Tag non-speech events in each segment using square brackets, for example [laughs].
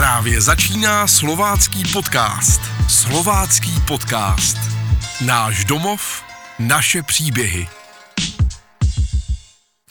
Právě začíná slovácký podcast. Slovácký podcast. Náš domov, naše příběhy.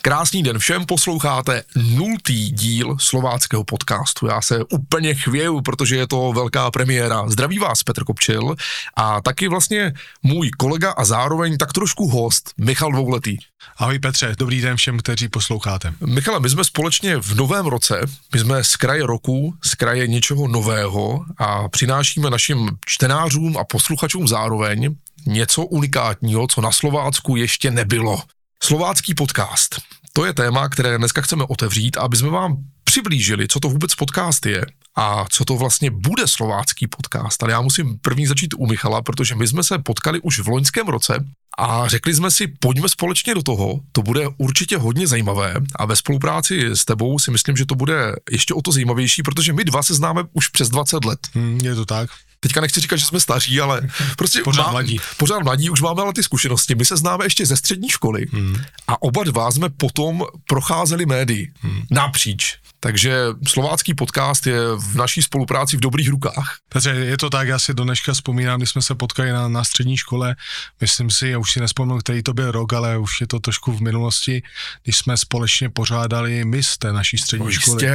Krásný den všem, posloucháte nultý díl slováckého podcastu. Já se úplně chvěju, protože je to velká premiéra. Zdraví vás Petr Kopčil a taky vlastně můj kolega a zároveň tak trošku host Michal Dvouletý. Ahoj Petře, dobrý den všem, kteří posloucháte. Michale, my jsme společně v novém roce, my jsme z kraje roku, z kraje něčeho nového a přinášíme našim čtenářům a posluchačům zároveň něco unikátního, co na Slovácku ještě nebylo. Slovácký podcast. To je téma, které dneska chceme otevřít, aby jsme vám přiblížili, co to vůbec podcast je a co to vlastně bude slovácký podcast. Ale já musím první začít u Michala, protože my jsme se potkali už v loňském roce a řekli jsme si, pojďme společně do toho, to bude určitě hodně zajímavé a ve spolupráci s tebou si myslím, že to bude ještě o to zajímavější, protože my dva se známe už přes 20 let. Hmm, je to tak teďka nechci říkat, že jsme staří, ale [laughs] prostě pořád má, mladí. Pořád mladí, už máme ale ty zkušenosti. My se známe ještě ze střední školy hmm. a oba dva jsme potom procházeli médii hmm. napříč. Takže slovácký podcast je v naší spolupráci v dobrých rukách. Petře, je to tak, já si do dneška vzpomínám, když jsme se potkali na, na střední škole, myslím si, já už si nespomínám, který to byl rok, ale už je to trošku v minulosti, když jsme společně pořádali mis té naší střední no, školy.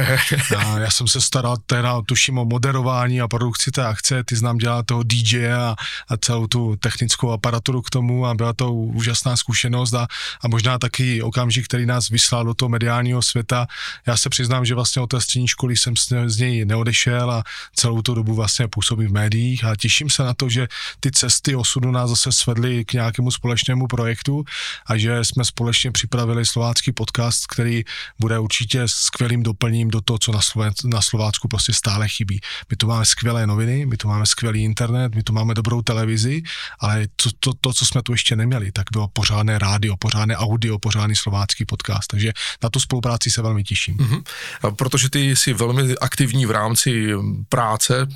A já jsem se staral teda, tuším o moderování a produkci té akce, ty znám dělat toho DJ a, a celou tu technickou aparaturu k tomu a byla to úžasná zkušenost a, a možná taky okamžik, který nás vyslal do toho mediálního světa. Já se přiznám, že vlastně od té střední školy jsem z něj neodešel a celou tu dobu vlastně působím v médiích a těším se na to, že ty cesty osudu nás zase svedly k nějakému společnému projektu a že jsme společně připravili slovácký podcast, který bude určitě skvělým doplním do toho, co na, Sloven, na Slovácku prostě stále chybí. My tu máme skvělé noviny, my tu máme skvělý internet, my tu máme dobrou televizi, ale to, to, to, co jsme tu ještě neměli, tak bylo pořádné rádio, pořádné audio, pořádný slovácký podcast. Takže na tu spolupráci se velmi těším. Mm-hmm protože ty jsi velmi aktivní v rámci práce,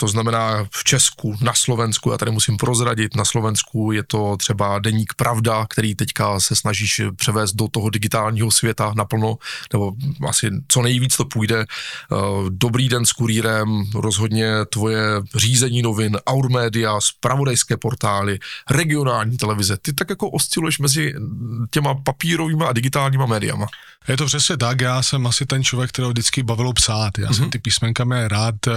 to znamená v Česku, na Slovensku, já tady musím prozradit, na Slovensku je to třeba deník Pravda, který teďka se snažíš převést do toho digitálního světa naplno, nebo asi co nejvíc to půjde. Eh, dobrý den s kurýrem, rozhodně tvoje řízení novin, Our Media, spravodajské portály, regionální televize. Ty tak jako osciluješ mezi těma papírovými a digitálníma médiama. Je to přesně tak, já jsem asi ten člověk, kterého vždycky bavilo psát. Já mm-hmm. jsem mhm. ty písmenka mě rád, eh,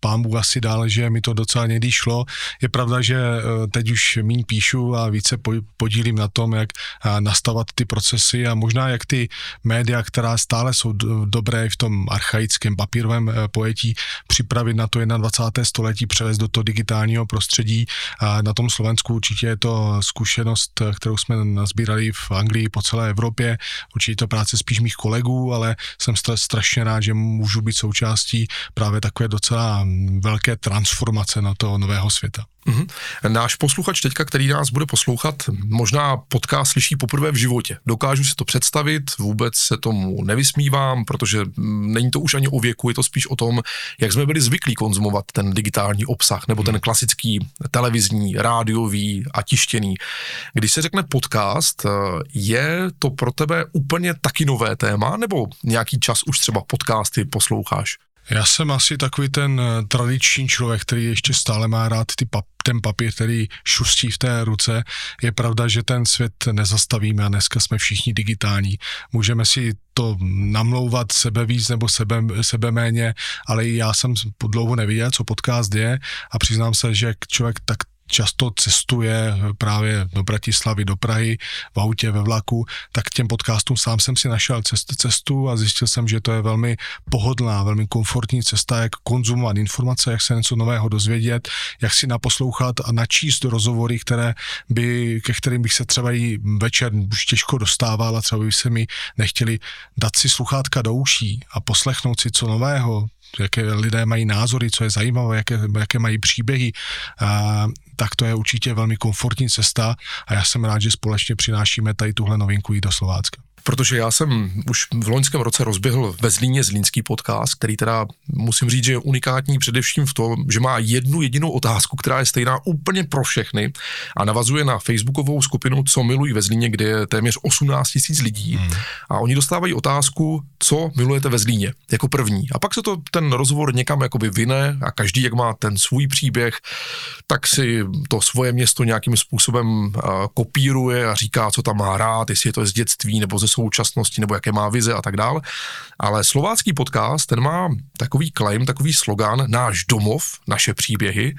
pán Bůh asi dal, že mi to docela někdy šlo. Je pravda, že eh, teď už méně píšu a více podílím na tom, jak eh, nastavovat ty procesy a možná jak ty média, která stále jsou dobré v tom archaickém papírovém pojetí, připravit na to 21. století, převést do toho digitálního prostředí. A na tom Slovensku určitě je to zkušenost, kterou jsme nazbírali v Anglii po celé Evropě. Určitě to práce spíš mých kolegů, ale jsem strašně rád, že můžu být součástí právě takové docela velké transformace na toho nového světa. Mm-hmm. Náš posluchač teďka, který nás bude poslouchat, možná podcast slyší poprvé v životě. Dokážu si to představit, vůbec se tomu nevysmívám, protože není to už ani o věku, je to spíš o tom, jak jsme byli zvyklí konzumovat ten digitální obsah, nebo ten mhm. klasický televizní, rádiový a tištěný. Když se řekne podcast, je to pro tebe úplně taky nové téma, nebo nějaký čas už třeba podcasty posloucháš? Já jsem asi takový ten eh, tradiční člověk, který ještě stále má rád ty pap, ten papír, který šustí v té ruce. Je pravda, že ten svět nezastavíme a dneska jsme všichni digitální. Můžeme si to namlouvat sebe víc nebo sebe, sebe méně, ale já jsem dlouho neviděl, co podcast je a přiznám se, že člověk tak často cestuje právě do Bratislavy, do Prahy, v autě, ve vlaku, tak těm podcastům sám jsem si našel cestu, cestu a zjistil jsem, že to je velmi pohodlná, velmi komfortní cesta, jak konzumovat informace, jak se něco nového dozvědět, jak si naposlouchat a načíst rozhovory, které by, ke kterým bych se třeba i večer už těžko dostával a třeba by se mi nechtěli dát si sluchátka do uší a poslechnout si co nového, jaké lidé mají názory, co je zajímavé, jaké, jaké mají příběhy, a, tak to je určitě velmi komfortní cesta a já jsem rád, že společně přinášíme tady tuhle novinku i do Slovácka. Protože já jsem už v loňském roce rozběhl ve Zlíně Zlínský podcast, který teda musím říct, že je unikátní především v tom, že má jednu jedinou otázku, která je stejná úplně pro všechny a navazuje na facebookovou skupinu Co milují ve Zlíně, kde je téměř 18 tisíc lidí hmm. a oni dostávají otázku, co milujete ve Zlíně jako první. A pak se to ten rozhovor někam jakoby vyne a každý, jak má ten svůj příběh, tak si to svoje město nějakým způsobem uh, kopíruje a říká, co tam má rád, jestli je to z dětství nebo ze současnosti, nebo jaké má vize a tak dále. Ale slovácký podcast, ten má takový claim, takový slogan, náš domov, naše příběhy.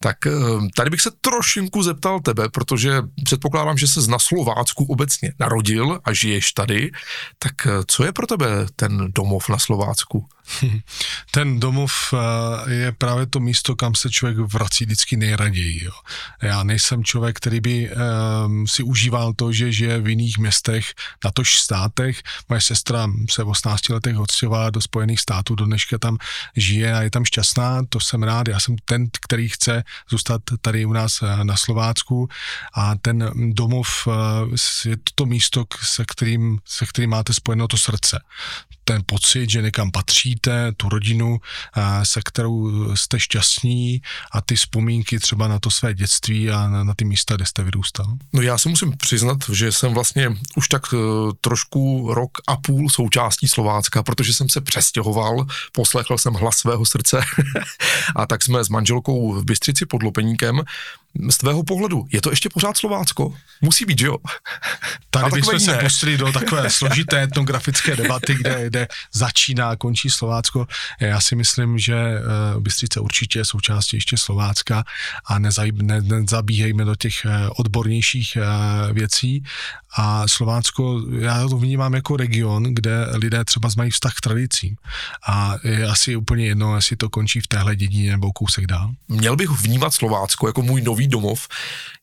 Tak uh, tady bych se trošinku zeptal tebe, protože předpokládám, že se na Slovácku obecně narodil a žiješ tady. Tak uh, co je pro tebe ten domov na Slovácku? [laughs] Ten domov eh, je právě to místo, kam se člověk vrací vždycky nejraději. Jo. Já nejsem člověk, který by um, si užíval to, že žije v jiných městech, na tož státech. Moje sestra se v 18 letech odstěhovala do Spojených států, do dneška tam žije a je tam šťastná, to jsem rád. Já jsem ten, který chce zůstat tady u nás eh, na Slovácku a ten domov eh, je to místo, se kterým, se kterým máte spojeno to srdce ten pocit, že někam patříte, tu rodinu, se kterou jste šťastní a ty vzpomínky třeba na to své dětství a na, na ty místa, kde jste vyrůstal? No já se musím přiznat, že jsem vlastně už tak e, trošku rok a půl součástí Slovácka, protože jsem se přestěhoval, poslechl jsem hlas svého srdce [laughs] a tak jsme s manželkou v Bystřici pod Lopeníkem z tvého pohledu, je to ještě pořád Slovácko? Musí být, jo? [laughs] Tady bychom se pustili do takové [laughs] složité etnografické debaty, kde, kde začíná a končí Slovácko. Já si myslím, že uh, Bystřice určitě je součástí ještě Slovácka a nezaj, ne, nezabíhejme do těch uh, odbornějších uh, věcí. A Slovácko, já to vnímám jako region, kde lidé třeba mají vztah k tradicím. A je asi úplně jedno, jestli to končí v téhle dědině nebo kousek dál. Měl bych vnímat Slovácko jako můj nový domov,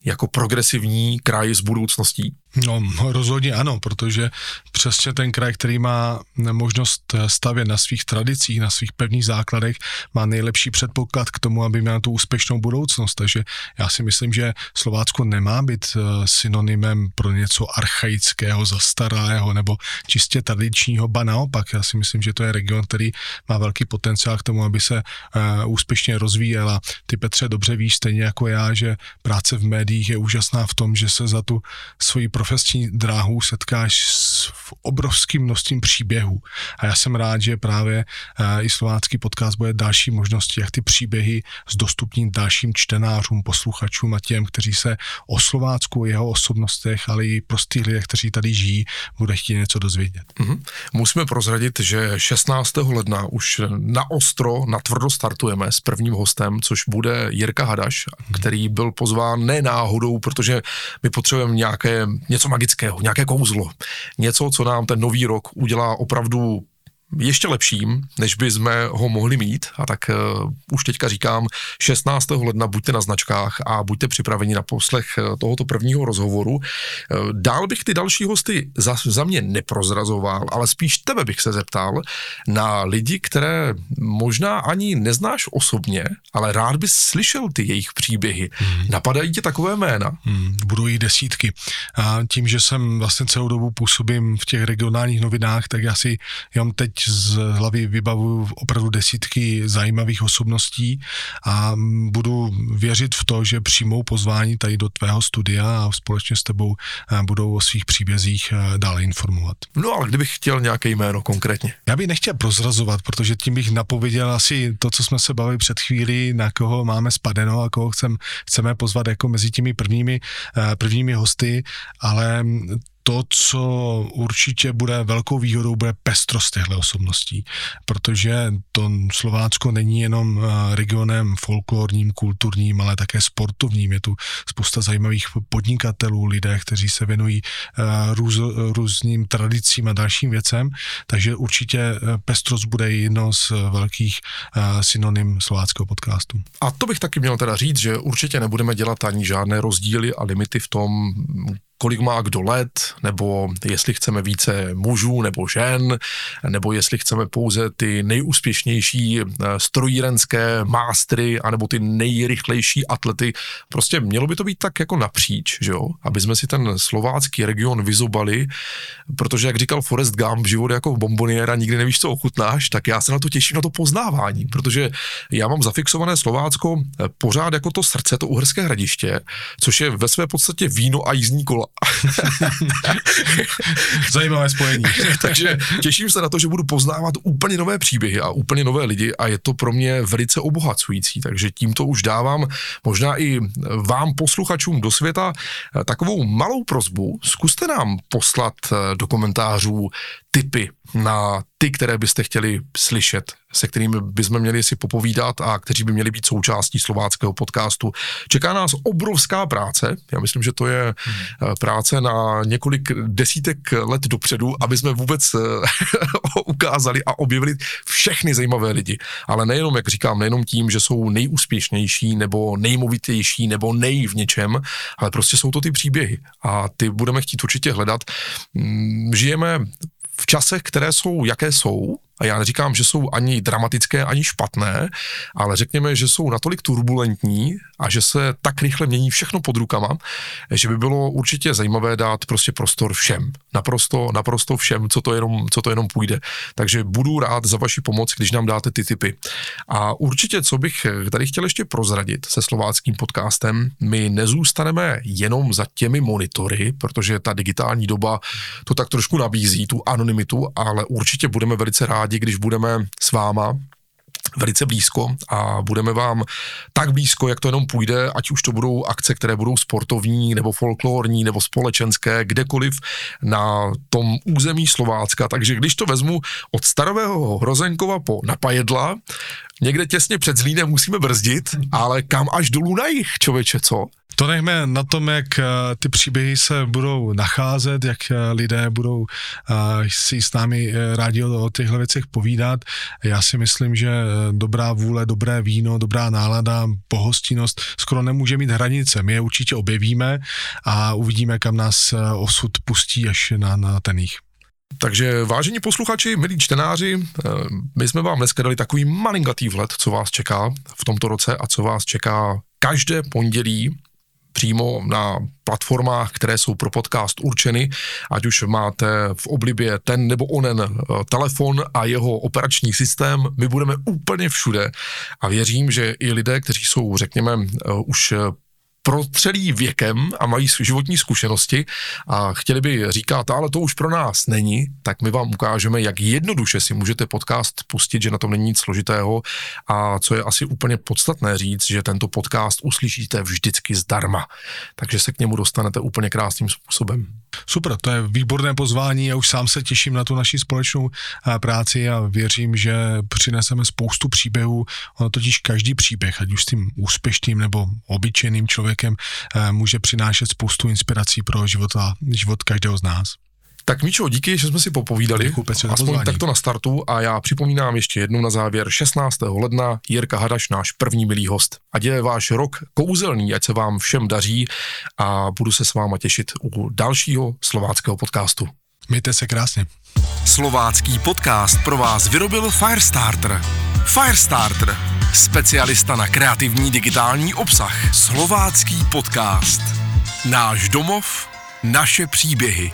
jako progresivní kraj s budoucností? No, rozhodně ano, protože přesně ten kraj, který má možnost stavět na svých tradicích, na svých pevných základech, má nejlepší předpoklad k tomu, aby měl tu úspěšnou budoucnost. Takže já si myslím, že Slovácko nemá být eh, synonymem pro něco archaického, zastaralého nebo čistě tradičního, ba naopak. Já si myslím, že to je region, který má velký potenciál k tomu, aby se uh, úspěšně rozvíjela. Ty Petře dobře víš, stejně jako já, že práce v médiích je úžasná v tom, že se za tu svoji profesní dráhu setkáš s obrovským množstvím příběhů. A já jsem rád, že právě uh, i slovácký podcast bude další možnosti, jak ty příběhy zdostupnit dalším čtenářům, posluchačům a těm, kteří se o Slovácku, jeho osobnostech, ale i prostých lidech, kteří tady žijí, bude chtít něco dozvědět. Mm-hmm. Musíme prozradit, že 16. ledna už na ostro, na tvrdo startujeme s prvním hostem, což bude Jirka Hadaš, mm-hmm. který byl pozván ne náhodou, protože my potřebujeme nějaké, něco magického, nějaké kouzlo. Něco, co nám ten nový rok udělá opravdu ještě lepším, než by jsme ho mohli mít. A tak uh, už teďka říkám, 16. ledna buďte na značkách a buďte připraveni na poslech uh, tohoto prvního rozhovoru. Uh, dál bych ty další hosty za, za mě neprozrazoval, ale spíš tebe bych se zeptal na lidi, které možná ani neznáš osobně, ale rád bys slyšel ty jejich příběhy. Hmm. Napadají ti takové jména? Hmm, budou jich desítky. A tím, že jsem vlastně celou dobu působím v těch regionálních novinách, tak já si jenom teď z hlavy vybavuju opravdu desítky zajímavých osobností a budu věřit v to, že přijmou pozvání tady do tvého studia a společně s tebou eh, budou o svých příbězích eh, dále informovat. No ale kdybych chtěl nějaké jméno konkrétně? Já bych nechtěl prozrazovat, protože tím bych napověděl asi to, co jsme se bavili před chvílí, na koho máme spadeno a koho chcem, chceme pozvat jako mezi těmi prvními, eh, prvními hosty, ale to, co určitě bude velkou výhodou, bude pestrost těchto osobností, protože to Slovácko není jenom eh, regionem folklorním, kulturním, ale také sportovním. Je tu spousta zajímavých podnikatelů, lidé, kteří se věnují eh, růz, různým tradicím a dalším věcem, takže určitě eh, pestrost bude jedno z velkých synonym slováckého podcastu. A to bych taky měl teda říct, že určitě nebudeme dělat ani žádné rozdíly a limity v tom, kolik má kdo let, nebo jestli chceme více mužů nebo žen, nebo jestli chceme pouze ty nejúspěšnější eh, strojírenské mástry, anebo ty nejrychlejší atlety. Prostě mělo by to být tak jako napříč, že jo? aby jsme si ten slovácký region vyzobali, protože jak říkal Forrest Gump, život jako bomboniera, nikdy nevíš, co ochutnáš, tak já se na to těším, na to poznávání, protože já mám zafixované Slovácko eh, pořád jako to srdce, to uherské hradiště, což je ve své podstatě víno a jízdní kola. [laughs] Zajímavé spojení. [laughs] Takže těším se na to, že budu poznávat úplně nové příběhy a úplně nové lidi a je to pro mě velice obohacující. Takže tímto už dávám možná i vám posluchačům do světa takovou malou prozbu. Zkuste nám poslat do komentářů tipy na ty, které byste chtěli slyšet, se kterými bychom měli si popovídat a kteří by měli být součástí slováckého podcastu. Čeká nás obrovská práce. Já myslím, že to je hmm. práce na několik desítek let dopředu, aby jsme vůbec eh, [laughs] ukázali a objevili všechny zajímavé lidi. Ale nejenom, jak říkám, nejenom tím, že jsou nejúspěšnější nebo nejmovitější nebo nej v něčem, ale prostě jsou to ty příběhy a ty budeme chtít určitě hledat. Mm, žijeme v časech, které jsou, jaké jsou, a já neříkám, že jsou ani dramatické, ani špatné, ale řekněme, že jsou natolik turbulentní a že se tak rychle mění všechno pod rukama, že by bylo určitě zajímavé dát prostě prostor všem. Naprosto, naprosto všem, co to jenom, co to jenom půjde. Takže budu rád za vaši pomoc, když nám dáte ty typy. A určitě, co bych tady chtěl ještě prozradit se slováckým podcastem, my nezůstaneme jenom za těmi monitory, protože ta digitální doba to tak trošku nabízí, tu anonymitu, ale určitě budeme velice rádi, rádi, když budeme s váma velice blízko a budeme vám tak blízko, jak to jenom půjde, ať už to budou akce, které budou sportovní, nebo folklorní, nebo společenské, kdekoliv na tom území Slovácka. Takže když to vezmu od starového Hrozenkova po Napajedla, někde těsně před Zlínem musíme brzdit, ale kam až dolů na jich, člověče, co? To nechme na tom, jak eh, ty příběhy se budou nacházet, jak eh, lidé budou eh, si s námi rádi o, těchto věcech povídat. Já si myslím, že dobrá vůle, dobré víno, dobrá nálada, pohostinnost skoro nemůže mít hranice. My je určitě objevíme a uvidíme, kam nás osud pustí až na, na ten jich. Takže vážení posluchači, milí čtenáři, my jsme vám dneska dali takový malinkatý vhled, co vás čeká v tomto roce a co vás čeká každé pondělí přímo na platformách, které jsou pro podcast určeny, ať už máte v oblibě ten nebo onen eh, telefon a jeho operační systém, my budeme úplně všude. A věřím, že i lidé, kteří jsou, řekněme, eh, už protřelí věkem a mají životní zkušenosti a chtěli by říkat, ale to už pro nás není, tak my vám ukážeme, jak jednoduše si můžete podcast pustit, že na tom není nic složitého a co je asi úplně podstatné říct, že tento podcast uslyšíte vždycky zdarma, takže se k němu dostanete úplně krásným způsobem. Super, to je výborné pozvání, já už sám se těším na tu naši společnou eh, práci a věřím, že přineseme spoustu příběhů, ono totiž každý příběh, ať už s tím úspěšným nebo obyčejným člověkem, eh, může přinášet spoustu inspirací pro život a život každého z nás. Tak Míčo, díky, že jsme si popovídali, Děkuji, Petře, aspoň takto na startu a já připomínám ještě jednou na závěr 16. ledna Jirka Hadaš, náš první milý host. Ať je váš rok kouzelný, ať se vám všem daří a budu se s váma těšit u dalšího slováckého podcastu. Mějte se krásně. Slovácký podcast pro vás vyrobil Firestarter. Firestarter, specialista na kreativní digitální obsah. Slovácký podcast. Náš domov, naše příběhy.